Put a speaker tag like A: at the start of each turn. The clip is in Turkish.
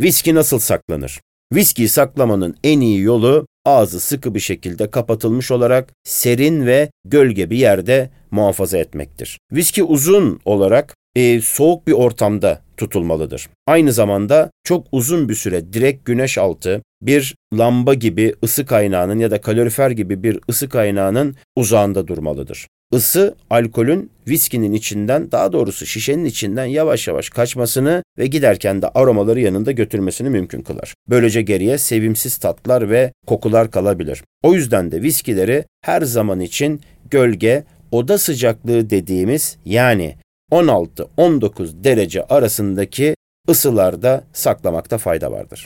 A: Viski nasıl saklanır? Viskiyi saklamanın en iyi yolu ağzı sıkı bir şekilde kapatılmış olarak serin ve gölge bir yerde muhafaza etmektir. Viski uzun olarak e, soğuk bir ortamda tutulmalıdır. Aynı zamanda çok uzun bir süre direkt güneş altı bir lamba gibi ısı kaynağının ya da kalorifer gibi bir ısı kaynağının uzağında durmalıdır. Isı alkolün viskinin içinden daha doğrusu şişenin içinden yavaş yavaş kaçmasını ve giderken de aromaları yanında götürmesini mümkün kılar. Böylece geriye sevimsiz tatlar ve kokular kalabilir. O yüzden de viskileri her zaman için gölge, oda sıcaklığı dediğimiz yani 16-19 derece arasındaki ısılarda saklamakta fayda vardır.